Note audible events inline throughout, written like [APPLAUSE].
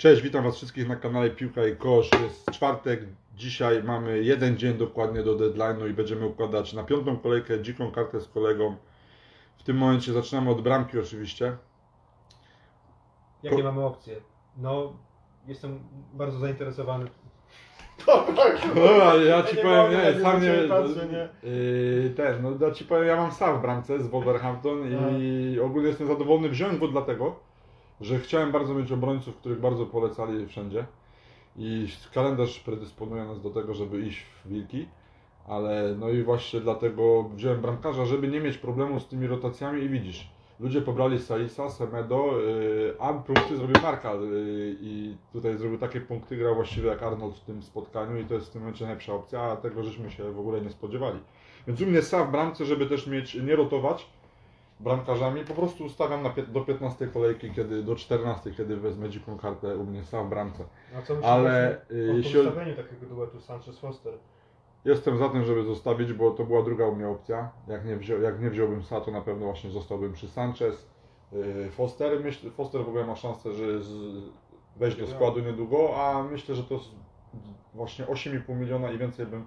Cześć, witam Was wszystkich na kanale Piłka i Kosz. Jest czwartek, dzisiaj mamy jeden dzień dokładnie do deadline'u i będziemy układać na piątą kolejkę dziką kartę z kolegą. W tym momencie zaczynamy od bramki oczywiście. Jakie Po- mamy opcje? No, jestem bardzo zainteresowany. [LAUGHS] No, ale ja Ci powiem, nie, tak sam nie, ciebie patrzę, nie? Yy, ten, no ja Ci powiem, ja mam sam w bramce z Wolverhampton i ogólnie jestem zadowolony wziąłem go dlatego, że chciałem bardzo mieć obrońców, których bardzo polecali wszędzie. I kalendarz predysponuje nas do tego, żeby iść w wilki, ale no i właśnie dlatego wziąłem bramkarza, żeby nie mieć problemu z tymi rotacjami. I widzisz, ludzie pobrali Salisa, Semedo, yy, a punkty zrobił Marka yy, i tutaj zrobił takie punkty, grał właściwie jak Arnold w tym spotkaniu. I to jest w tym momencie najlepsza opcja, a tego żeśmy się w ogóle nie spodziewali. Więc u mnie Sa w bramce, żeby też mieć, nie rotować bramkarzami, po prostu ustawiam na, do 15 kolejki, kiedy do 14, kiedy wezmę dziką kartę u mnie Sa w bramce. A co Ale, y, o jeśli- postawieniu takiego duetu Sanchez-Foster? Jestem za tym, żeby zostawić, bo to była druga u mnie opcja. Jak nie, wzią, jak nie wziąłbym Sa, to na pewno właśnie zostałbym przy Sanchez. Yy, Foster, myśl, Foster w ogóle ma szansę, że z, wejść do składu niedługo, a myślę, że to właśnie 8,5 miliona i więcej bym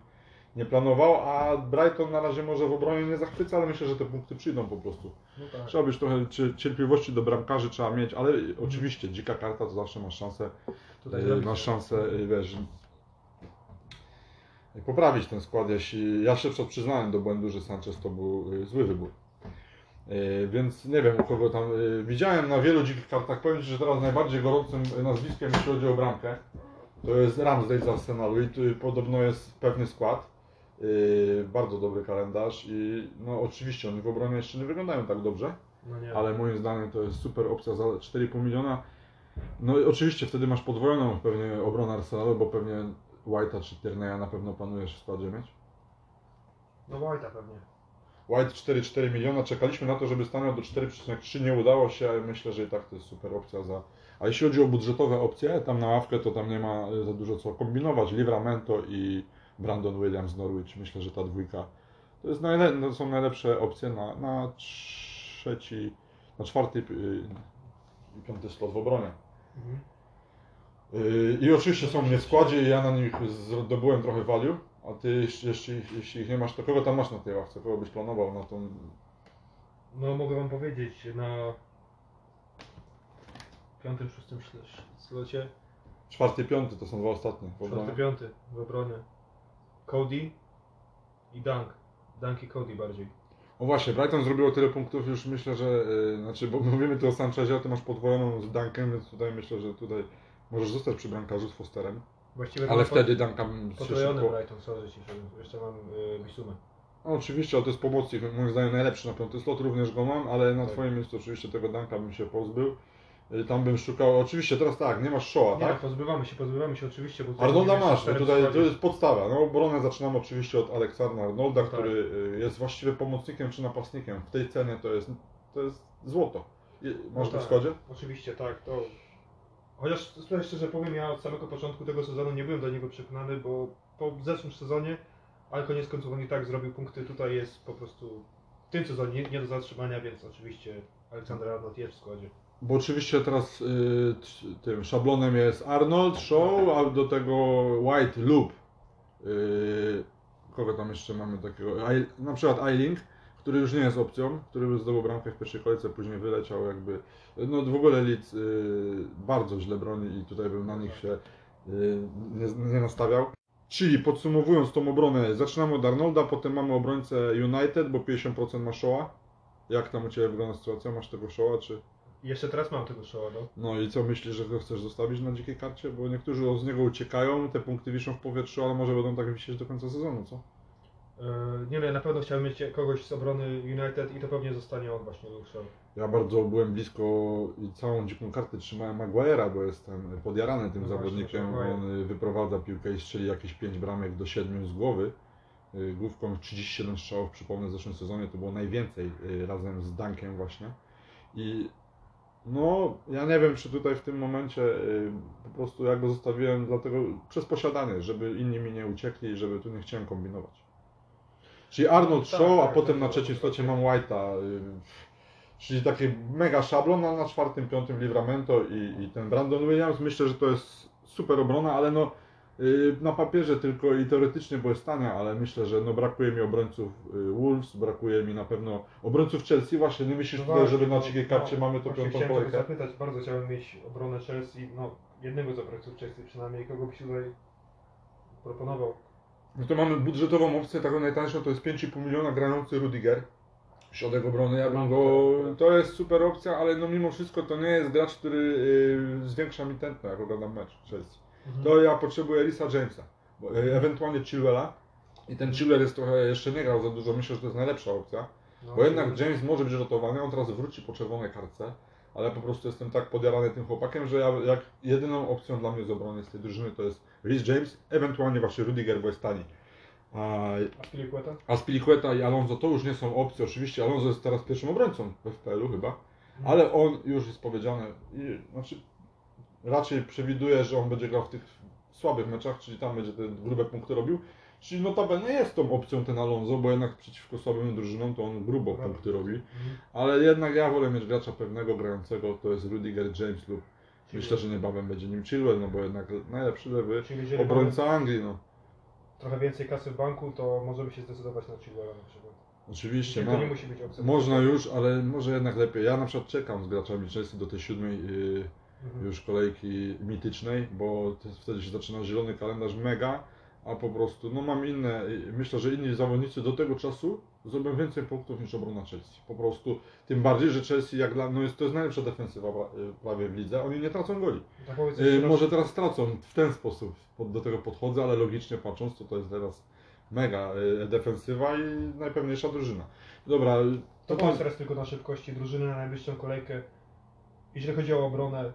nie planował, a Brighton na razie może w obronie nie zachwyca, ale myślę, że te punkty przyjdą po prostu. No tak. Trzeba być trochę cierpliwości do bramkarzy trzeba mieć, ale oczywiście dzika karta to zawsze masz szansę zrobić masz szansę, yy, wiesz, poprawić ten skład, jeśli ja się przed przyznałem do błędu, że Sanchez to był yy, zły wybór. Więc nie wiem kogo tam. Widziałem na wielu dzikich kartach. Powiem Ci, że teraz najbardziej gorącym nazwiskiem, jeśli chodzi o bramkę, to jest Ramsdale z Arsenalu i tu podobno jest pewny skład. Yy, Bardzo dobry kalendarz i no oczywiście oni w obronie jeszcze nie wyglądają tak dobrze, No ale moim zdaniem to jest super opcja za 4,5 miliona. No i oczywiście wtedy masz podwojoną pewnie obronę Arsenalu, bo pewnie White'a czy Tierneya na pewno planujesz w składzie mieć. No White'a pewnie. White 4,4 miliona, czekaliśmy na to, żeby stanął do 4,3, nie udało się, ale myślę, że i tak to jest super opcja za... A jeśli chodzi o budżetowe opcje, tam na ławkę to tam nie ma y, za dużo co kombinować. Livramento i Brandon Williams z Norwich, myślę, że ta dwójka to jest najle... no, są najlepsze opcje na, na trzeci, na czwarty y, i piąty slot w obronie. Mhm. Yy, I oczywiście są mnie w składzie i ja na nich zdobyłem trochę value, a ty jeśli, jeśli, jeśli ich nie masz, to kogo tam masz na tej ławce? Kogo byś planował na tą... No mogę wam powiedzieć, na piątym, szóstym slocie, Czwarty, piąty to są dwa ostatnie w czwarty, obronie. piąty w obronie. Cody i Dunk. Dunk i Cody bardziej. O właśnie, Brighton zrobiło tyle punktów już myślę, że... Yy, znaczy, bo mówimy tu o Sanchezie, a ty masz podwojoną z Dunkiem, więc tutaj myślę, że tutaj możesz zostać przy bramkarzu z Fosterem. Właściwie Ale wtedy Dunka Potrojony szybko... Brighton, sorry ci, jeszcze mam y, Bisumę. No, oczywiście, ale to jest pomocnik, moim zdaniem najlepszy na piąty slot, również go mam, ale na Tak. twoim miejscu oczywiście tego Dunka bym się pozbył. Yy, Tam bym szukał, oczywiście teraz tak, nie masz Shoa, Nie, tak? pozbywamy się, pozbywamy się oczywiście. Bo Arnolda masz, no tutaj to jest podstawa. No obronę zaczynam oczywiście od Aleksandra Arnolda, Tak. który y, jest właściwie pomocnikiem czy napastnikiem. W tej cenie to jest, to jest złoto. I- Masz No go w tak. składzie? Oczywiście, tak. To... Chociaż tutaj szczerze powiem, ja od samego początku tego sezonu nie byłem do niego przekonany, bo po zeszłym sezonie, ale koniec końców on i tak zrobił punkty. Tutaj jest po prostu w tym sezonie nie, nie do zatrzymania, więc oczywiście Aleksander Arnold jest w składzie. Bo oczywiście teraz y, tym szablonem jest Arnold, Shaw, a do tego White lub y, kogo tam jeszcze mamy takiego? Ai- Na przykład Eiling, który już nie jest opcją, który by zdobył bramkę w pierwszej kolejce, później wyleciał jakby. No w ogóle Leeds y, bardzo źle broni i tutaj bym na nich się y, nie, nie nastawiał. Czyli podsumowując tą obronę, zaczynamy od Arnolda, potem mamy obrońcę United, bo 50% ma Shawa. Jak tam u Ciebie wygląda sytuacja? Masz tego Shawa, czy... Jeszcze teraz mam tego showa, no. No i co myślisz, że go chcesz zostawić na dzikiej karcie? Bo niektórzy z niego uciekają, te punkty wiszą w powietrzu, ale może będą tak wisieć do końca sezonu, co? Yy, nie ja na pewno chciałbym mieć kogoś z obrony United i to pewnie zostanie on właśnie Luke Shaw. Ja bardzo byłem blisko i całą dziką kartę trzymałem Maguire'a, bo jestem podjarany tym No właśnie, zawodnikiem. Maguire. On y, wyprowadza piłkę i strzeli jakieś 5 bramek do 7 z głowy. Y, Główką 37 strzałów, przypomnę, w zeszłym sezonie to było najwięcej y, razem z Dunkiem właśnie. I no, ja nie wiem, czy tutaj w tym momencie y, po prostu ja go zostawiłem dlatego przez posiadanie, żeby inni mi nie uciekli i żeby tu nie chciałem kombinować. Czyli Arnold No tak, Shaw, a tak, potem tak, na tak, trzecim slocie mam White'a. Czyli taki mega szablon, a na czwartym, piątym Livramento i, i ten Brandon Williams. Myślę, że to jest super obrona, ale no na papierze tylko i teoretycznie, bo jest tania, ale myślę, że no brakuje mi obrońców y, Wolves, brakuje mi na pewno obrońców Chelsea. Właśnie, nie myślisz tutaj, właśnie, żeby na no, cikiej karcie no, mamy to piątą chciałem kolejkę? zapytać, bardzo chciałem mieć obronę Chelsea, no jednego z obrońców Chelsea przynajmniej, kogo byś tutaj proponował. No to mamy budżetową opcję, taką najtańszą, to jest 5,5 miliona grający Rudiger. Środek obrony, ja bym go... To jest super opcja, ale no mimo wszystko to nie jest gracz, który y, zwiększa mi tętno, jak oglądam mecz Chelsea. Mhm. To ja potrzebuję Risa Jamesa, bo, y, ewentualnie Chilwella. I ten Chilwell jest trochę, jeszcze nie grał za dużo, myślę, że to jest najlepsza opcja. No, Bo jednak James może być rotowany, on teraz wróci po czerwonej kartce, ale po prostu jestem tak podjarany tym chłopakiem, że ja, jak jedyną opcją dla mnie z obrony z tej drużyny to jest Rhys James, ewentualnie właśnie Rudiger, bo jest tani. A, A Spilicueta? a Spilicueta i Alonso to już nie są opcje, oczywiście Alonso jest teraz pierwszym obrońcą w FPL-u chyba, ale on już jest powiedziane, i, znaczy raczej przewiduje, że on będzie grał w tych słabych meczach, czyli tam będzie te grube punkty robił, czyli notabene jest tą opcją ten Alonso, bo jednak przeciwko słabym drużynom to on grubo Prawda. punkty robi. Mhm. Ale jednak ja wolę mieć gracza pewnego, grającego, to jest Rudiger James lub myślę, że niebawem będzie nim Chilwell, no bo jednak najlepszy lewy obrońca Anglii, no. trochę więcej kasy w banku, to możemy się zdecydować na Chilwella na przykład. Oczywiście, ma, to nie musi być opcja. można już, ale może jednak lepiej. Ja na przykład czekam z graczami Chelsea do tej siódmej yy. Już kolejki mitycznej, bo wtedy się zaczyna zielony kalendarz mega, a po prostu, no mam inne, myślę, że inni zawodnicy do tego czasu zrobią więcej punktów niż obrona Chelsea. Po prostu, tym bardziej, że Chelsea jak dla, no jest, to jest najlepsza defensywa y, prawie w lidze, oni nie tracą goli. Y, może teraz tracą, w ten sposób pod, do tego podchodzę, ale logicznie patrząc, to to jest teraz mega y, defensywa i najpewniejsza drużyna. Dobra, To to powiedz teraz tylko na szybkości drużyny na najbliższą kolejkę. Jeżeli chodzi o obronę,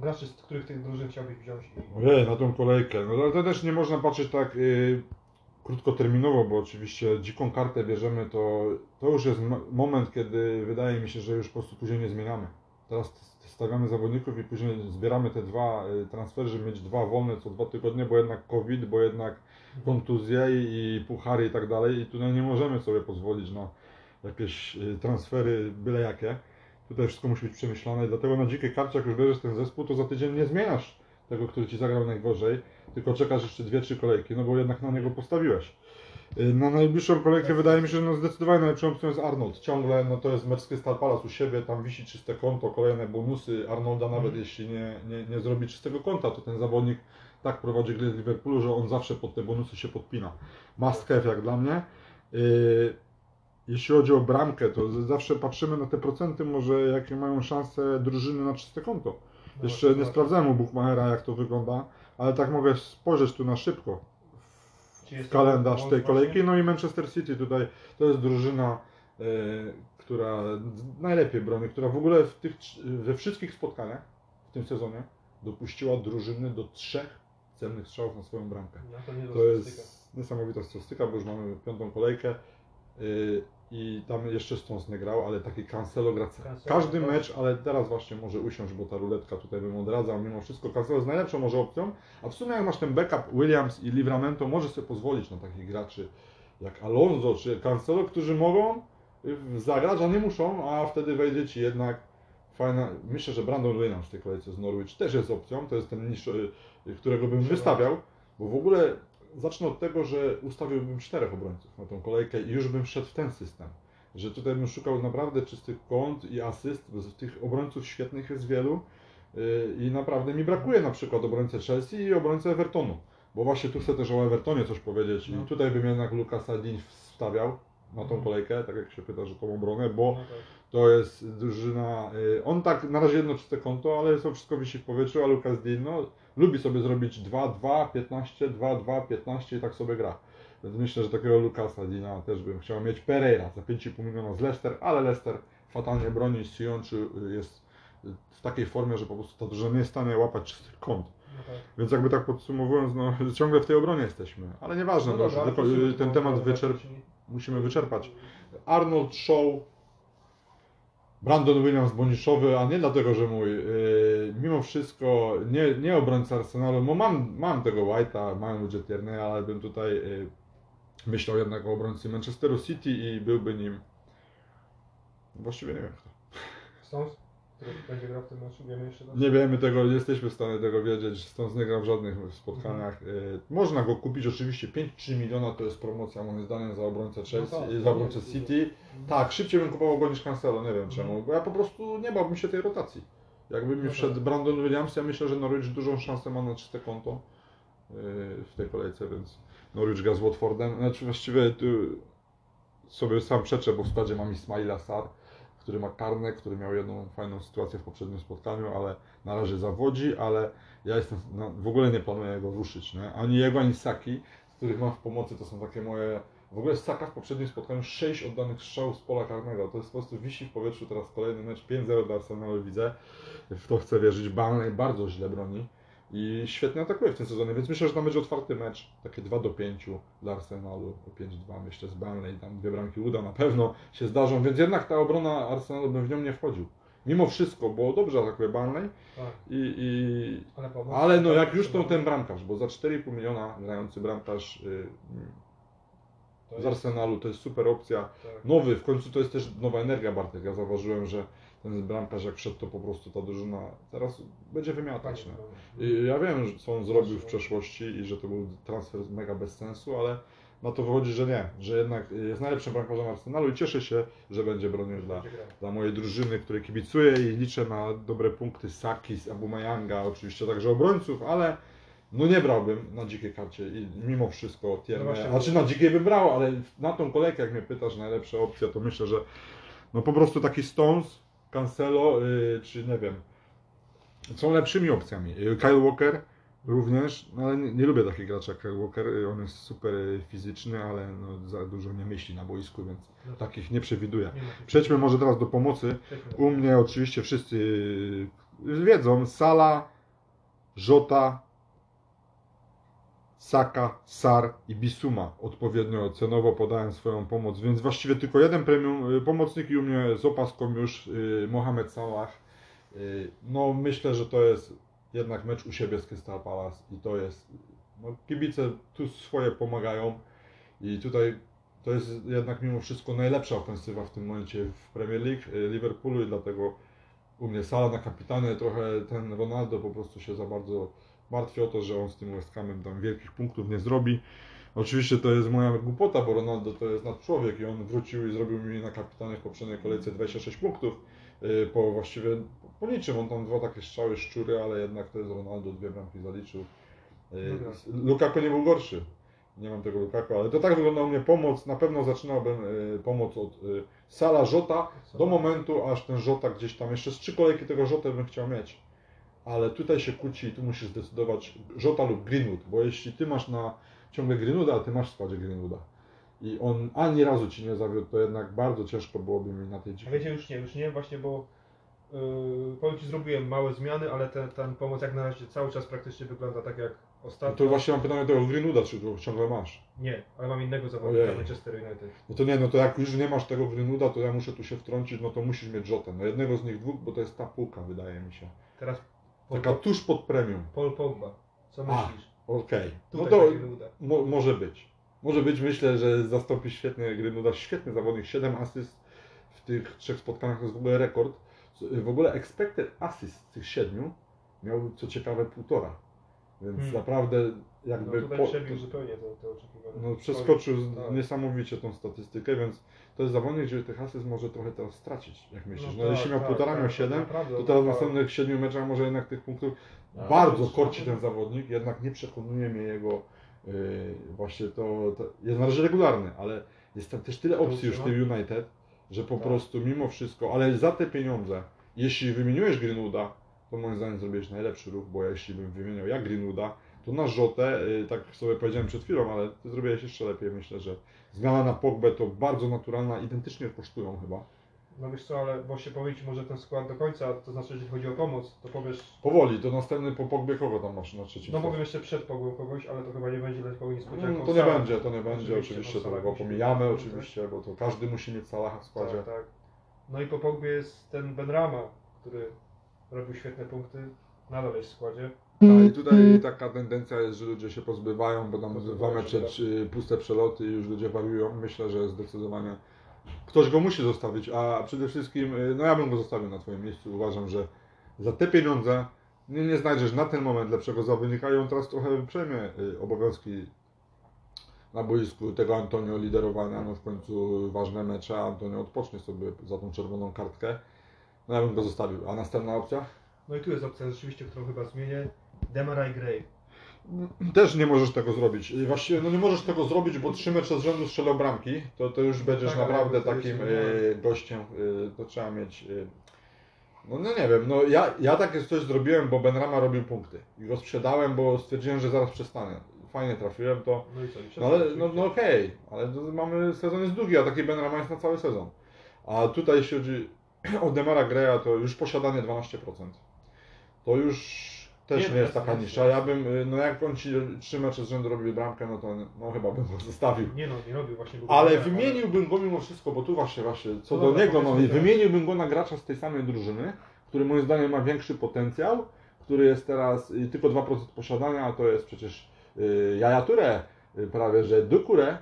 graczy, z których tych drużyn chciałbyś wziąć? Ojej, na tą kolejkę, no ale to też nie można patrzeć tak y, krótkoterminowo, bo oczywiście dziką kartę bierzemy, to, to już jest mo- moment, kiedy wydaje mi się, że już po prostu później nie zmieniamy. Teraz stawiamy zawodników i później zbieramy te dwa y, transfery, żeby mieć dwa wolne co dwa tygodnie, bo jednak COVID, bo jednak kontuzje i, i puchary i tak dalej i tutaj nie możemy sobie pozwolić na jakieś y, transfery byle jakie. Tutaj wszystko musi być przemyślane i dlatego na dzikiej karcie, jak już bierzesz ten zespół, to za tydzień nie zmieniasz tego, który ci zagrał najgorzej, tylko czekasz jeszcze dwie, trzy kolejki, no bo jednak na niego postawiłeś. Y, Na najbliższą kolejkę wydaje mi się, że no zdecydowanie najlepszą opcją jest Arnold. Ciągle, no to jest mecz Crystal Palace u siebie, tam wisi czyste konto, kolejne bonusy. Arnolda nawet Mhm. jeśli nie, nie, nie zrobi czystego konta, to ten zawodnik tak prowadzi grę z Liverpoolu, że on zawsze pod te bonusy się podpina. Must have jak dla mnie. Yy, Jeśli chodzi o bramkę, to zawsze patrzymy na te procenty, może jakie mają szanse drużyny na czyste konto. No Jeszcze nie sprawdzałem u Buchmachera jak to wygląda, ale tak mogę spojrzeć tu na szybko w kalendarz tej kolejki. No i Manchester City tutaj to jest drużyna, e, która najlepiej broni, która w ogóle w tych, we wszystkich spotkaniach w tym sezonie dopuściła drużyny do trzech celnych strzałów na swoją bramkę. No, to To jest niesamowita statystyka, bo już mamy piątą kolejkę i tam jeszcze Stones nie grał, ale taki Cancelo gra każdy tak. mecz, ale teraz właśnie może usiąść, bo ta ruletka tutaj bym odradzał. Mimo wszystko Cancelo jest najlepszą może opcją, a w sumie jak masz ten backup Williams i Livramento, możesz sobie pozwolić na takich graczy jak Alonso czy Cancelo, którzy mogą y, zagrać, a nie muszą, a wtedy wejdzie Ci jednak fajna, myślę, że Brandon Williams w tej kolejce z Norwich też jest opcją, to jest ten niższy, y, którego bym wystawiał, bo w ogóle zacznę od tego, że ustawiłbym czterech obrońców na tą kolejkę i już bym szedł w ten system. Że tutaj bym szukał naprawdę czystych kąt i asyst, bo z tych obrońców świetnych jest wielu yy, i naprawdę mi brakuje na przykład obrońcy Chelsea i obrońcy Evertonu. Bo właśnie tu chcę też o Evertonie coś powiedzieć No. i tutaj bym jednak Lukasa Dean wstawiał na tą kolejkę, tak jak się pyta, że tą obronę, bo No tak. to jest drużyna. y, On tak na razie jedno czyste konto, ale to wszystko wisi w powietrzu, a Lucas Dean no, lubi sobie zrobić 2-2, 15, 2-2, 15 i tak sobie gra. Więc myślę, że takiego Lucasa Dina też bym chciał mieć. Pereira za 5,5 miliona z Leicester, ale Leicester fatalnie broni. Sionczy jest w takiej formie, że po prostu ta drużyna nie jest w stanie łapać czystych kąt. No tak. Więc jakby tak podsumowując, no ciągle w tej obronie jesteśmy. Ale nieważne, no, już dobra, ten bo- temat wyczerp musimy wyczerpać. Arnold Show, Brandon Williams Boniszowy, a nie dlatego, że mój, yy, mimo wszystko nie, nie obrońca Arsenalu, bo mam, mam tego White'a, mam ludzie ale bym tutaj yy, myślał jednak o obrońcy Manchesteru City i byłby nim właściwie nie wiem kto. Stones, który będzie grał w tym meczu, wiemy jeszcze to? Nie wiemy tego, nie jesteśmy w stanie tego wiedzieć, stąd nie gra w żadnych spotkaniach. Y, Można go kupić oczywiście, 5-3 miliona to jest promocja moim zdaniem za obrońcę Chelsea, tak, y, za obrońcę jest. City. Tak, szybciej bym kupował go niż Cancelo, nie wiem czemu, Mhm. bo ja po prostu nie bałbym się tej rotacji. Jakby mi No wszedł tak. Brandon Williams, ja myślę, że Norwich dużą szansę ma na czyste konto y, w tej kolejce, więc Norwich gra z Watfordem. Znaczy właściwie tu sobie sam przeczę, bo w składzie mam Ismaila Sar, który ma karne, który miał jedną fajną sytuację w poprzednim spotkaniu, ale na razie zawodzi, ale ja jestem, no, w ogóle nie planuję go ruszyć, nie? ani jego, ani Saki, z których mam w pomocy, to są takie moje, w ogóle Saka w poprzednim spotkaniu 6 oddanych strzałów z pola karnego, to jest po prostu wisi w powietrzu, teraz kolejny mecz 5-0 dla Arsenalu widzę, w to chcę wierzyć, Burnley bardzo źle broni i świetnie atakuje w tym sezonie, więc myślę, że tam będzie otwarty mecz, takie 2 do 5 dla Arsenalu, 5-2 myślę z Burnley, tam dwie bramki uda na pewno się zdarzą, więc jednak ta obrona Arsenalu bym w nią nie wchodził. Mimo wszystko, bo dobrze atakuje Burnley Tak, i, i ale ale no jak już to ten bramkarz, bo za 4,5 miliona grający bramkarz y, To z Arsenalu to jest super opcja. tak. Nowy, w końcu to jest też nowa energia Bartek. Ja zauważyłem, że ten bramkarz jak wszedł to po prostu ta drużyna teraz będzie wymiatać. Nie? I ja wiem, co on zrobił w przeszłości i że to był transfer mega bez sensu, ale na to wychodzi, że nie, że jednak jest najlepszym bramkarzem Arsenalu i cieszę się, że będzie bronił dla, dla mojej drużyny, której kibicuję i liczę na dobre punkty Saki, z Abumeyanga, oczywiście także obrońców, ale no nie brałbym na dzikiej karcie i mimo wszystko Tierney, No znaczy na dzikiej bym brał, ale na tą kolejkę jak mnie pytasz najlepsza opcja, to myślę, że no po prostu taki Stones, Cancelo, yy, czy nie wiem, są lepszymi opcjami. Yy, Kyle Walker również, no ale nie, nie lubię takich graczy jak Kyle Walker, yy, on jest super fizyczny, ale no, za dużo nie myśli na boisku, więc No tak. takich nie przewiduję. Przejdźmy może teraz do pomocy. U mnie oczywiście wszyscy y, wiedzą, Sala, Żota, Saka, Sar i Bisuma odpowiednio cenowo podałem swoją pomoc, więc właściwie tylko jeden premium y, pomocnik i u mnie z opaską już y, Mohamed Salah. Y, No myślę, że to jest jednak mecz u siebie z Crystal Palace i to jest, no kibice tu swoje pomagają i tutaj to jest jednak mimo wszystko najlepsza ofensywa w tym momencie w Premier League Liverpoolu i dlatego u mnie Sala na kapitanie, trochę ten Ronaldo po prostu się za bardzo martwi o to, że on z tym West Hamem tam wielkich punktów nie zrobi. Oczywiście to jest moja głupota, bo Ronaldo to jest nadczłowiek i on wrócił i zrobił mi na kapitanie w poprzedniej kolejce 26 punktów. y, Po właściwie, po niczym, on tam dwa takie strzały szczury, ale jednak to jest Ronaldo, dwie bramki zaliczył. Y. Lukaku nie był gorszy. Nie mam tego Lukaku, ale to tak wygląda u mnie pomoc. Na pewno zaczynałbym y, pomoc od Sala Żota do momentu, aż ten Żota gdzieś tam, jeszcze z trzy kolejki tego Żota bym chciał mieć. Ale tutaj się kłóci i tu musisz zdecydować Żota lub Greenwood, bo jeśli ty masz na ciągle Greenwooda, a ty masz w składzie Greenwooda i on ani razu ci nie zawiódł, to jednak bardzo ciężko byłoby mi na tej A dzikiej. wiecie, już nie, już nie, właśnie, bo yy, powiem Ci, zrobiłem małe zmiany, ale ten, ten pomoc jak na razie cały czas praktycznie wygląda tak jak No ostatnio. to właśnie mam pytanie do tego Greenwooda, czy go ciągle masz? Nie, ale mam innego zawodnika. Manchester United. No to nie, no to jak już nie masz tego Greenwooda, to ja muszę tu się wtrącić, no to musisz mieć Jotę. No jednego z nich dwóch, bo to jest ta półka, wydaje mi się. Teraz Taka tuż pod premium. Paul Pogba. Co A, myślisz? Okej. No Tutaj to mo, może być. Może być, myślę, że zastąpi świetnie Greenwooda. Świetny zawodnik, 7 asyst w tych trzech spotkaniach to jest w ogóle rekord. W ogóle expected assist z tych siedmiu miał co ciekawe półtora. Więc Hmm. naprawdę No jakby tutaj po- przebił zupełnie to, to oczekiwanie. no, przeskoczył Tak. niesamowicie tą statystykę, więc to jest zawodnik, który tych asyst może trochę teraz stracić, jak myślisz. No, tak, jeśli miał tak, półtora, tak, miał to siedem, to teraz w następnych siedmiu meczach może jednak tych punktów Tak. bardzo korci ten zawodnik, jednak nie przekonuje mnie jego yy, właśnie to, to jest na razie regularny, ale jest tam też tyle opcji już w tym United, że po Tak. prostu mimo wszystko, ale za te pieniądze, jeśli wymieniłeś Greenwooda, to moim zdaniem zrobiłeś najlepszy ruch, bo jeśli bym wymieniał jak Greenwooda, to na Rzotę, yy, tak sobie powiedziałem przed chwilą, ale zrobiłeś jeszcze lepiej, myślę, że zmiana na Pogbę to bardzo naturalna, identycznie kosztują chyba. No wiesz co, ale bo się powiedzieć może ten skład do końca, to znaczy jeżeli chodzi o pomoc, to powiesz... Powoli, to następny po Pogbie kogo tam masz na trzecim No powiem jeszcze przed Pogłem kogoś, ale to chyba nie będzie dla nikogo niespodzianką. No, to nie będzie, to nie będzie, Oczywiście, no, to go pomijamy być, oczywiście, bo to każdy musi mieć Salaha w składzie. Tak, tak. No i po Pogbie jest ten Benrama, który robił świetne punkty, nadal jest w składzie. A i tutaj taka tendencja jest, że ludzie się pozbywają, bo tam dwa mecze, tak. czy puste przeloty i już ludzie wariują. Myślę, że zdecydowanie ktoś go musi zostawić, a przede wszystkim, y, no ja bym go zostawił na Twoim miejscu. Uważam, że za te pieniądze nie, nie znajdziesz na ten moment lepszego zawodnika i on teraz trochę przejmie y, obowiązki na boisku tego Antonio liderowania, no w końcu ważne mecze, a Antonio odpocznie sobie za tą czerwoną kartkę. No ja bym go zostawił. A następna opcja? No i tu jest opcja rzeczywiście, którą chyba zmienię. Demarai Gray. Też nie możesz tego zrobić. Właściwie no nie możesz tego zrobić, bo trzy mecze z rzędu strzelał bramki. To, to już będziesz tak, ale naprawdę takim e, gościem. E, to trzeba mieć. E, no, no nie wiem, no ja, ja takie coś zrobiłem, bo Benrama robił punkty. I go sprzedałem, bo stwierdziłem, że zaraz przestanę. Fajnie trafiłem to. No i co? I No ale wszyscy no, no okej, ale to mamy sezon jest długi, a taki Benrama jest na cały sezon. A tutaj jeśli chodzi [CLEARS THROAT] o Demara Greya, to już posiadanie 12%. To już też Nie, jest taka nisza. Ja bym, y, no jak on ci trzy mecze z rzędu robił bramkę, no to no chyba bym go zostawił. Nie no, nie robił właśnie. Ale dobry, wymieniłbym go mimo wszystko, bo tu właśnie, właśnie co No do niego, no wymieniłbym go na gracza z tej samej drużyny, który moim zdaniem ma większy potencjał, który jest teraz y, tylko 2% posiadania, a to jest przecież y, Jaja y, prawie że Dukuré.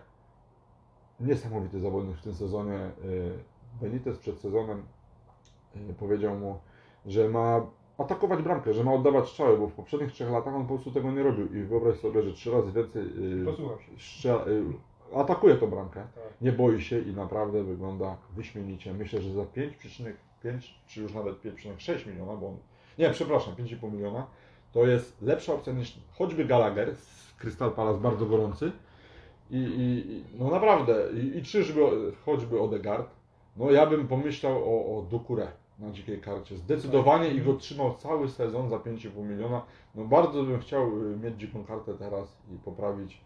Niesamowity zawodnik w tym sezonie. y, Benitez przed sezonem y, powiedział mu, że ma atakować bramkę, że ma oddawać strzały, bo w poprzednich trzech latach on po prostu tego nie robił i wyobraź sobie, że trzy razy więcej y, Posłucham się. strzela, y, atakuje tą bramkę Tak. nie boi się i naprawdę wygląda wyśmienicie. Myślę, że za 5,5 czy już nawet 5,6 miliona, bo on, nie, przepraszam, 5,5 miliona, to jest lepsza opcja niż choćby Gallagher z Crystal Palace, bardzo gorący. I, i, no naprawdę, i, i czyżby choćby Odegaard, no ja bym pomyślał o, o Dukuré na dzikiej karcie. Zdecydowanie i go trzymał cały sezon za 5,5 miliona. No bardzo bym chciał y, mieć dziką kartę teraz i poprawić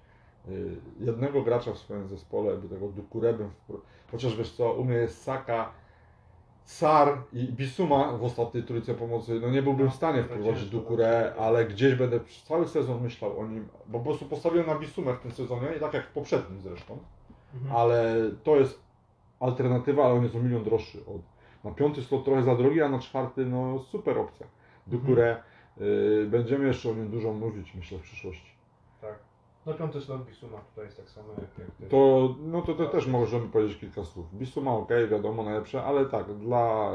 y, jednego gracza w swoim zespole, by tego wpro- Chociaż wiesz co, u mnie jest Saka, Sar i Bisuma w ostatniej trójce pomocy. No nie byłbym w stanie To wprowadzić Dukuré, tak. ale gdzieś będę cały sezon myślał o nim, bo po prostu postawiłem na Bisumę w tym sezonie i tak jak w poprzednim zresztą Mhm. ale to jest alternatywa, ale on jest o milion droższy. Od, na piąty slot trochę za drogi, a na czwarty no super opcja. Dukuré, y, będziemy jeszcze o nim dużo mówić, myślę, w przyszłości. Tak. No piąty slot Bisuma tutaj jest tak samo jak, jak. To, no to, to też możemy powiedzieć kilka słów. Bisuma ok, wiadomo, najlepsze, ale tak, dla,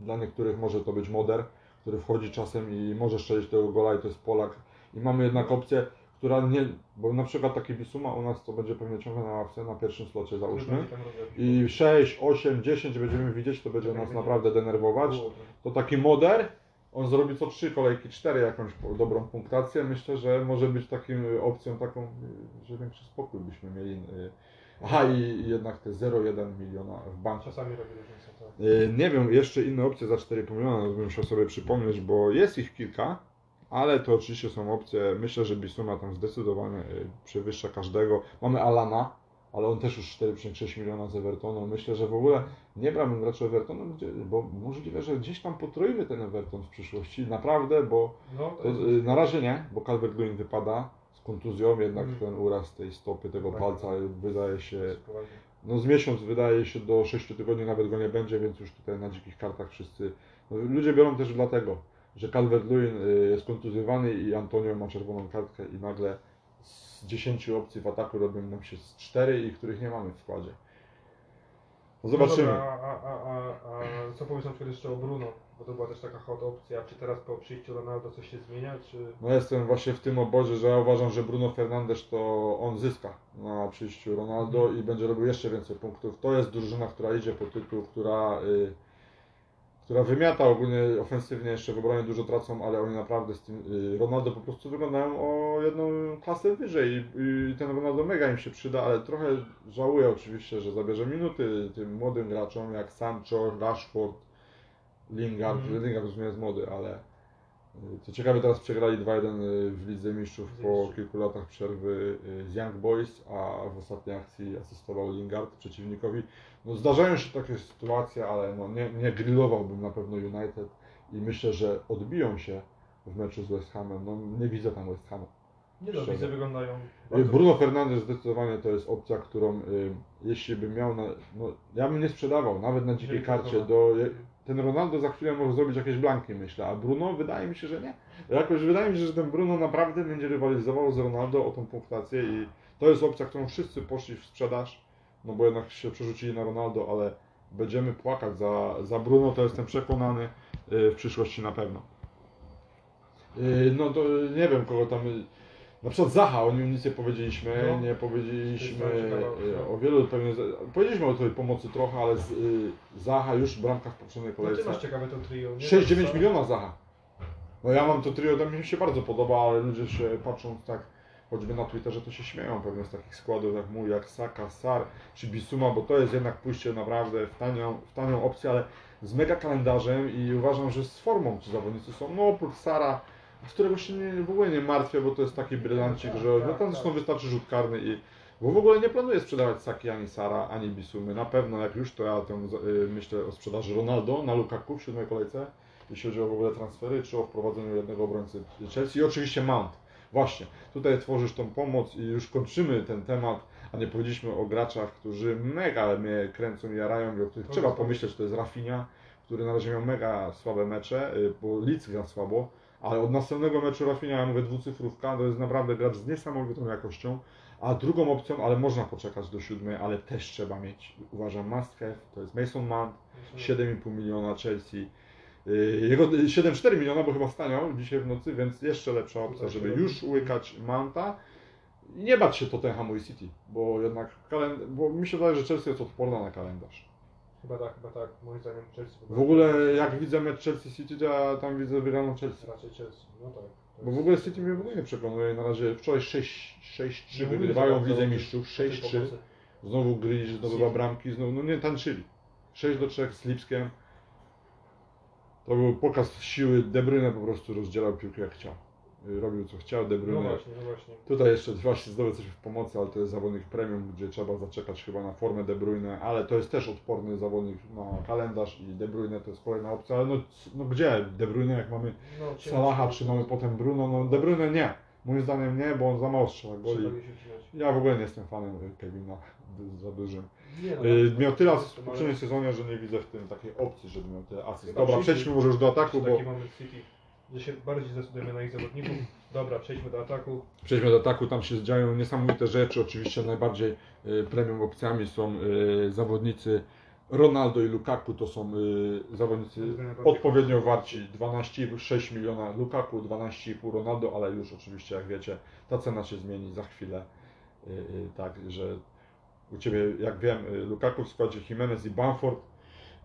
dla niektórych może to być moder, który wchodzi czasem i może strzelić tego gola i to jest Polak. I mamy jednak opcję, która nie, bo na przykład taki Bisuma u nas to będzie pewnie ciągle na ławce, na pierwszym slocie załóżmy. I 6, 8, 10 będziemy widzieć, to będzie nas naprawdę denerwować. To taki moder, on zrobi co 3 kolejki, 4 jakąś dobrą punktację. Myślę, że może być takim y, opcją taką, y, że większy spokój byśmy mieli. y. Aha i jednak te 0,1 miliona w banku. Czasami robi różnicę. Tak. Nie wiem, jeszcze inne opcje za 4,5 miliona, bym musiał sobie przypomnieć, bo jest ich kilka, ale to oczywiście są opcje. Myślę, że Bisuma tam zdecydowanie y, przewyższa każdego. Mamy Alana, ale on też już 4,6 miliona z Evertonu. Myślę, że w ogóle nie brałbym gracza Evertonu, bo możliwe, że gdzieś tam potroimy ten Everton w przyszłości. Naprawdę, bo No, to, y, na razie nie, bo Calvert-Lewin wypada z kontuzją, jednak Mm. ten uraz tej stopy, tego Tak. palca wydaje się no z miesiąc wydaje się do 6 tygodni nawet go nie będzie, więc już tutaj na dzikich kartach wszyscy. No, ludzie biorą też dlatego, że Calvert-Lewin y, jest kontuzjowany i Antonio ma czerwoną kartkę i nagle z 10 opcji w ataku robią nam się z 4 i których nie mamy w składzie. No zobaczymy. No dobra, a, a, a, a co powiesz na przykład jeszcze o Bruno? Bo to była też taka hot opcja. Czy teraz po przyjściu Ronaldo coś się zmienia, czy... No jestem właśnie w tym obozie, że ja uważam, że Bruno Fernandes to on zyska na przyjściu Ronaldo i będzie robił jeszcze więcej punktów. To jest drużyna, która idzie po tytuł, która, y, która wymiata ogólnie ofensywnie, jeszcze w obronie dużo tracą, ale oni naprawdę z tym y, Ronaldo po prostu wyglądają o jedną klasę wyżej i, i ten Ronaldo mega im się przyda, ale trochę żałuję oczywiście, że zabierze minuty tym młodym graczom jak Sancho, Rashford, Lingard, Mhm. Lingard już nie jest młody, ale co ciekawe, teraz przegrali 2-1 w Lidze Mistrzów po kilku latach przerwy y, z Young Boys, a w ostatniej akcji asystował Lingard przeciwnikowi. No, zdarzają się takie sytuacje, ale no, nie, nie grillowałbym na pewno United i myślę, że odbiją się w meczu z West Hamem. No, nie widzę tam West Hamu. Nie no, Szczerze. widzę wyglądają... Y, Bruno Fernandes zdecydowanie to jest opcja, którą y, jeśli bym miał, na, no, ja bym nie sprzedawał, nawet na dzikiej karcie. Do, ten Ronaldo za chwilę może zrobić jakieś blanki, myślę, a Bruno wydaje mi się, że nie. Jakoś wydaje mi się, że ten Bruno naprawdę będzie rywalizował z Ronaldo o tą punktację i to jest opcja, którą wszyscy poszli w sprzedaż, no bo jednak się przerzucili na Ronaldo, ale będziemy płakać za, za Bruno, to jestem przekonany y, w przyszłości na pewno. Y, No to nie wiem kogo tam. Na przykład Zaha, o nim nic nie powiedzieliśmy, No. nie powiedzieliśmy ciekawa o wielu pewnie. Powiedzieliśmy o tej pomocy trochę, ale z, y, Zaha już bramka w poprzedniej No ty kolejce. masz ciekawe to trio, nie? 6-9 Tak, miliona Zaha. No ja mam to trio, to mi się bardzo podoba, ale ludzie się patrzą tak, choćby na Twitterze, to się śmieją pewnie z takich składów jak mój, jak Saka, Sar czy Bisuma, bo to jest jednak pójście naprawdę w tanią, w tanią opcję, ale z mega kalendarzem i uważam, że z formą ci zawodnicy są, no oprócz Sara, z którego się nie, w ogóle nie martwię, bo to jest taki brylancik, Tak, że tak, no tam tak. zresztą wystarczy rzut karny i bo w ogóle nie planuję sprzedawać Saki ani Sara, ani Bisumy. Na pewno jak już to ja tam y, myślę o sprzedaży Ronaldo na Lukaku w siódmej kolejce, jeśli chodzi o w ogóle transfery, czy o wprowadzeniu jednego obrońcy Chelsea i oczywiście Mount. Właśnie, tutaj tworzysz tą pomoc i już kończymy ten temat, a nie powiedzieliśmy o graczach, którzy mega mnie kręcą i jarają i o których To trzeba pomyśleć, to jest Rafinha, który na razie miał mega słabe mecze, y, bo Leeds gra słabo, ale od następnego meczu Rafinha, ja mówię dwucyfrówka, to jest naprawdę gracz z niesamowitą jakością, a drugą opcją, ale można poczekać do siódmej, ale też trzeba mieć, uważam, must have, to jest Mason Mount, 7,5 miliona Chelsea. Yy, Jego 7,4 miliona, bo chyba staniał dzisiaj w nocy, więc jeszcze lepsza opcja, żeby już łykać Mounta i nie bać się Tottenhamu i City, bo jednak kalend- bo mi się wydaje, że Chelsea jest odporna na kalendarz. Chyba tak, chyba tak. Moim zdaniem Chelsea. W ogóle jak widzę mecz Chelsea City, to ja tam widzę wygraną Chelsea. Raczej Chelsea, no tak. Bo w ogóle City mnie w ogóle nie przekonuje. Na razie wczoraj 6 6-3 Nie mówimy wygrywają w Lidze Mistrzów, o tej 6-3. pomocy. Znowu Gryź zdobywa City. bramki, znowu, no nie tańczyli. 6 do 3 z Lipskiem. To był pokaz siły. De Bruyne po prostu rozdzielał piłkę jak chciał. Y, Robił co chciał, De No Bruyne. właśnie, no właśnie. Tutaj jeszcze właśnie zdobył coś w pomocy, ale to jest zawodnik premium, gdzie trzeba zaczekać chyba na formę De Bruyne, ale to jest też odporny zawodnik na kalendarz i De Bruyne to jest kolejna opcja, ale no, no gdzie De Bruyne jak mamy No. Salaha czy mamy potem Bruno, no De Bruyne nie. Moim zdaniem nie, bo on za mało strzela goli. Ja w ogóle nie jestem fanem Kevina za dużym. Nie, no, Yy, miał tyle asyst w poprzednim sezonie, że nie widzę w tym takiej opcji, żeby miał tyle asyst. Dobra, przejdźmy może już do ataku, bo że się bardziej zdecydujemy na ich zawodników. Dobra, przejdźmy do ataku. przejdźmy do ataku, tam się dzieją niesamowite rzeczy. Oczywiście najbardziej y, premium opcjami są y, zawodnicy Ronaldo i Lukaku, to są y, zawodnicy odpowiednio warci 12,6 miliona Lukaku, 12,5 Ronaldo, ale już oczywiście jak wiecie, ta cena się zmieni za chwilę. Tak, że u Ciebie, jak wiem, Lukaku w składzie Jimenez i Bamford.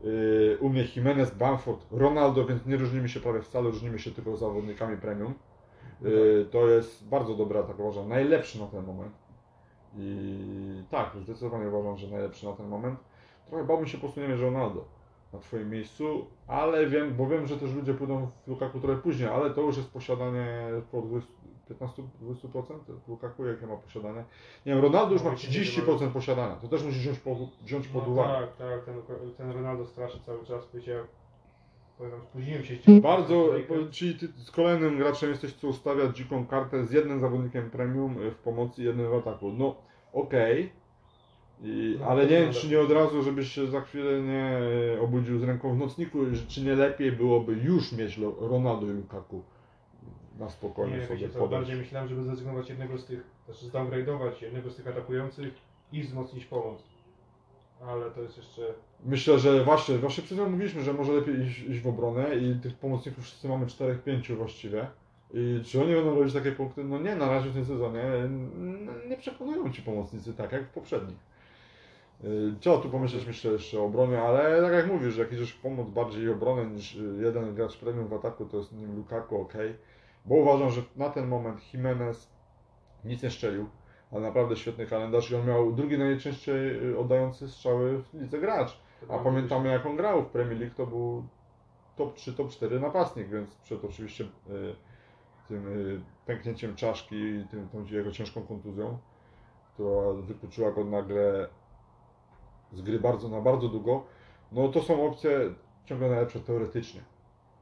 Y, U mnie Jimenez, Bamford, Ronaldo, więc nie różnimy się prawie wcale, różnimy się tylko zawodnikami premium. Y, To jest bardzo dobry atak, uważam, najlepszy na ten moment. I tak, zdecydowanie uważam, że najlepszy na ten moment. Trochę bałbym się posunięcia Ronaldo na Twoim miejscu, ale wiem, bo wiem, że też ludzie pójdą w Lukaku trochę później, ale to już jest posiadanie po 20 15-20% Lukaku, jakie ma posiadanie. Nie wiem, Ronaldo już ma 30% posiadania, to też musisz wziąć, po, wziąć pod No uwagę. tak, tak, ten, ten Ronaldo straszy cały czas, powiedział. Spóźniłem się. Bardzo, czyli ty z kolejnym graczem jesteś, co ustawia dziką kartę z jednym zawodnikiem premium y, w pomocy jednym w ataku. No, okej. I- No, ale nie wiem, czy nie od razu, żebyś się za chwilę nie y, obudził z ręką w nocniku, czy nie lepiej byłoby już mieć Ronaldo i Lukaku na spokojnie Nie, sobie wiecie co, podejść. bardziej myślałem, żeby zrezygnować jednego z tych, znaczy zdowngrade'ować jednego z tych atakujących i wzmocnić pomoc. Ale to jest jeszcze... Myślę, że właśnie, właśnie przed chwilą mówiliśmy, że może lepiej iść, iść w obronę i tych pomocników wszyscy mamy 4-5 właściwie. I czy oni będą robić takie punkty? No nie, na razie w tym sezonie nie przekonują ci pomocnicy tak jak w poprzednich. Y, Trzeba tu pomyśleć myślę jeszcze o obronie, ale tak jak mówisz, jak idziesz w pomoc bardziej obronę niż y, jeden gracz premium w ataku, to jest nim Lukaku ok. Bo uważam, że na ten moment Jimenez nic nie szczelił, ale naprawdę świetny kalendarz i on miał drugi najczęściej y, oddający strzały w lidze gracz. A pamiętamy jak on grał w Premier League, to był top 3, top 4 napastnik, więc przed oczywiście y, tym y, pęknięciem czaszki i tym, tą jego ciężką kontuzją, która wykluczyła go nagle z gry bardzo na bardzo długo, no to są opcje ciągle najlepsze teoretycznie.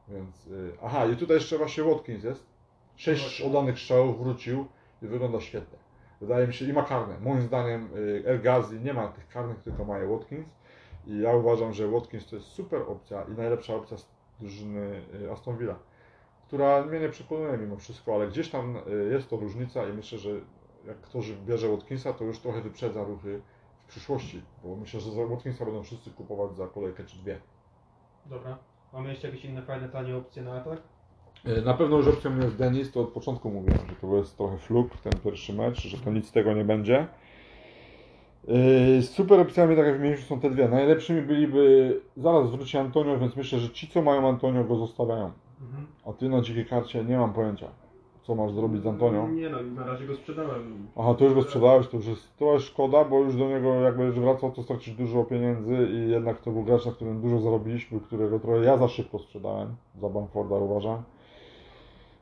Więc, y, aha, i tutaj jeszcze właśnie Watkins jest. Sześć oddanych strzałów wrócił i wygląda świetnie. Wydaje mi się, i ma karne. Moim zdaniem y, El Ghazi nie ma tych karnych, tylko ma je Watkins. I ja uważam, że Watkins to jest super opcja i najlepsza opcja z drużyny y, Aston Villa, która mnie nie przekonuje mimo wszystko, ale gdzieś tam y, jest to różnica i myślę, że jak ktoś bierze Watkinsa, to już trochę wyprzedza ruchy w przyszłości, bo myślę, że za Watkinsa będą wszyscy kupować za kolejkę czy dwie. Dobra. Mamy jeszcze jakieś inne fajne, tanie opcje na atak? E, Na pewno już opcją jest Denis, to od początku mówiłem, że to jest trochę fluk, ten pierwszy mecz, że to nic z tego nie będzie. Yy, Super opcjami, tak jak wymieniliśmy, są te dwie. Najlepszymi byliby, zaraz wróci Antonio, więc myślę, że ci, co mają Antonio, go zostawiają. Mhm. A ty na dzikiej karcie nie mam pojęcia, co masz zrobić z Antonio. Nie no, na razie go sprzedałem. Aha, to już go sprzedałeś, to już jest trochę szkoda, bo już do niego jak będziesz wracał, to stracisz dużo pieniędzy i jednak to był gracz, na którym dużo zarobiliśmy, którego trochę ja za szybko sprzedałem, za Bamforda uważam.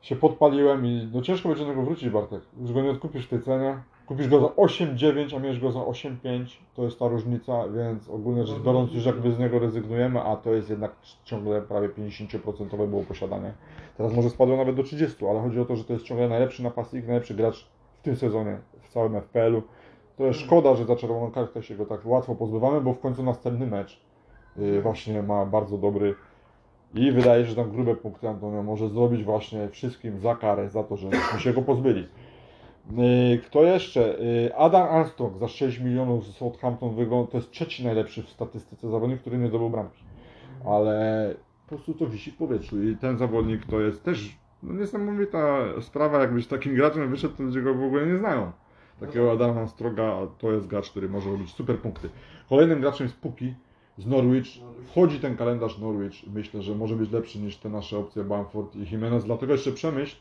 Się podpaliłem i no ciężko będzie do niego wrócić Bartek. Już go nie odkupisz w tej cenie. Kupisz go za 8,9, a miałeś go za 8,5, to jest ta różnica, więc ogólnie rzecz biorąc już jakby z niego rezygnujemy, a to jest jednak ciągle prawie 50% było posiadanie. Teraz może spadło nawet do 30, ale chodzi o to, że to jest ciągle najlepszy napastnik, najlepszy gracz w tym sezonie, w całym FPL-u. To jest szkoda, że za czerwoną kartę się go tak łatwo pozbywamy, bo w końcu następny mecz yy, właśnie ma bardzo dobry i wydaje się, że tam grube punkty Antonio może zrobić właśnie wszystkim za karę, za to, że się go pozbyli. Yy, Kto jeszcze? Yy, Adam Armstrong za 6 milionów z Southampton wygląda, to jest trzeci najlepszy w statystyce zawodnik, który nie zdobył bramki. Ale po prostu to wisi w powietrzu i ten zawodnik to jest też no, niesamowita sprawa, jakbyś takim graczem wyszedł, to ludzie go w ogóle nie znają. Takiego Adama Armstronga to jest gracz, który może robić super punkty. Kolejnym graczem jest Puki z Norwich. Wchodzi ten kalendarz Norwich. Myślę, że może być lepszy niż te nasze opcje Bamford i Jimenez. Dlatego jeszcze przemyśl,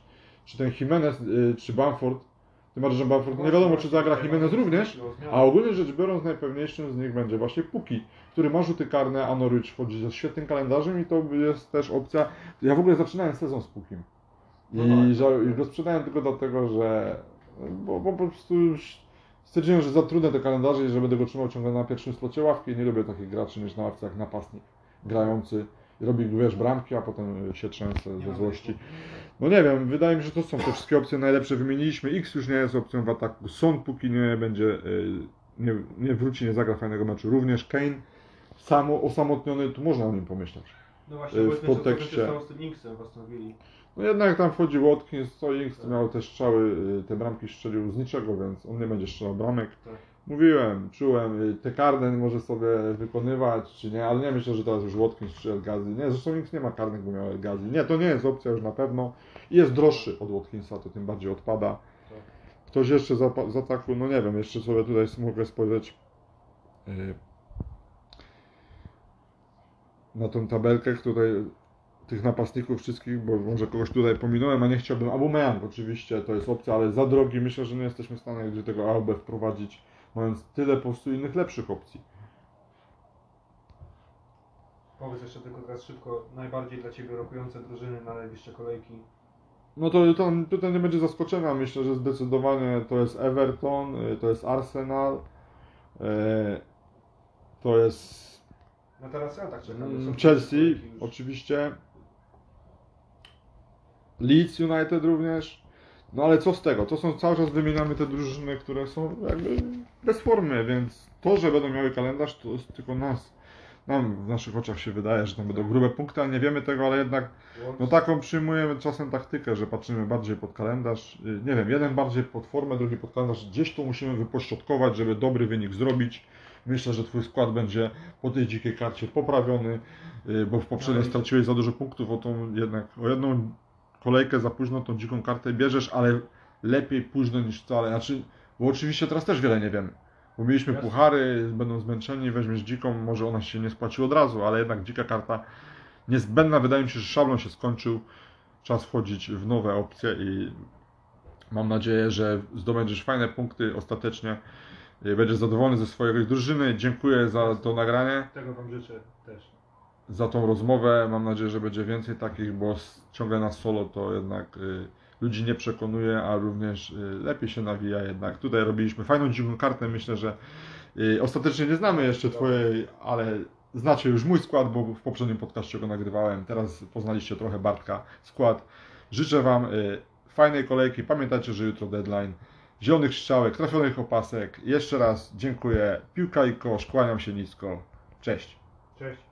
czy ten Jimenez, y, czy Bamford, tym bardziej, że Bamford nie wiadomo, czy zagra Jimenez również, a ogólnie rzecz biorąc, najpewniejszym z nich będzie właśnie Puki, który ma rzuty karne, a Norwich wchodzi ze świetnym kalendarzem i to jest też opcja. Ja w ogóle zaczynałem sezon z Pukim. I, No tak. i go sprzedałem tylko dlatego, że bo, bo po prostu już stwierdziłem, że za trudne te kalendarze i że będę go trzymał ciągle na pierwszym slocie ławki. Nie lubię takich graczy niż na ławce jak napastnik grający. i Robi, wiesz, bramki, a potem się trzęsę ze złości. No nie wiem, wydaje mi się, że to są te wszystkie opcje najlepsze. Wymieniliśmy. X już nie jest opcją w ataku. Son póki nie będzie, y, nie, nie wróci, nie zagra fajnego meczu. Również Kane, samo, osamotniony, tu można o nim pomyśleć. No właśnie, w podtekście. się stało z tym w Aston Villa? No jednak tam wchodzi Watkins, co X miał te strzały, y, te bramki strzelił z niczego, więc on nie będzie strzelał bramek. Tak. Mówiłem, czułem, y, te karne może sobie wykonywać, czy nie, ale nie myślę, że teraz już Watkins czy El Ghazi. Nie, zresztą nikt nie ma karnych, bo miał El Ghazi. Nie, to nie jest opcja już na pewno. I jest droższy od Watkinsa, to tym bardziej odpada. Tak. Ktoś jeszcze z apa- z ataku, no nie wiem, jeszcze sobie tutaj mogę spojrzeć y, na tą tabelkę, tutaj tych napastników wszystkich, bo może kogoś tutaj pominąłem, a nie chciałbym. Aubameyang oczywiście to jest opcja, ale za drogi. Myślę, że nie jesteśmy w stanie gdzie tego AUB wprowadzić, mając tyle po prostu innych lepszych opcji. Powiedz jeszcze tylko teraz szybko, najbardziej dla Ciebie rokujące drużyny na najbliższe kolejki. No to tam, tutaj nie będzie zaskoczenia. Myślę, że zdecydowanie to jest Everton, y, to jest Arsenal, y, to jest No teraz ja tak czekam. Mm, Chelsea, oczywiście. Leeds United również. No ale co z tego? To są cały czas wymieniamy te drużyny, które są jakby bez formy, więc to, że będą miały kalendarz, to jest tylko nas. Nam w naszych oczach się wydaje, że tam będą grube punkty, ale nie wiemy tego, ale jednak no taką przyjmujemy czasem taktykę, że patrzymy bardziej pod kalendarz. Nie wiem, jeden bardziej pod formę, drugi pod kalendarz. Gdzieś tu musimy wypośrodkować, żeby dobry wynik zrobić. Myślę, że Twój skład będzie po tej dzikiej karcie poprawiony, y, bo w poprzedniej No straciłeś za dużo punktów, o tą jednak, o jedną kolejkę za późno tą dziką kartę bierzesz, ale lepiej późno niż wcale. Znaczy, bo oczywiście teraz też wiele nie wiemy. Bo mieliśmy Jasne. puchary, będą zmęczeni, weźmiesz dziką, może ona się nie spłaci od razu, ale jednak dzika karta niezbędna. Wydaje mi się, że szablon się skończył. Czas wchodzić w nowe opcje i mam nadzieję, że zdobędziesz fajne punkty ostatecznie. Będziesz zadowolony ze swojej drużyny. Dziękuję za to nagranie, Tego Wam życzę też. Za tą rozmowę. Mam nadzieję, że będzie więcej takich, bo ciągle na solo to jednak y, ludzi nie przekonuje, a również y, lepiej się nawija jednak. Tutaj robiliśmy fajną dziką kartę. Myślę, że y, ostatecznie nie znamy jeszcze Twojej, ale znacie już mój skład, bo w poprzednim podcaście go nagrywałem. Teraz poznaliście trochę Bartka skład. Życzę Wam y, fajnej kolejki. Pamiętajcie, że jutro deadline. Zielonych strzałek, trafionych opasek. Jeszcze raz dziękuję. Piłka i kosz. Kłaniam się nisko. Cześć. Cześć.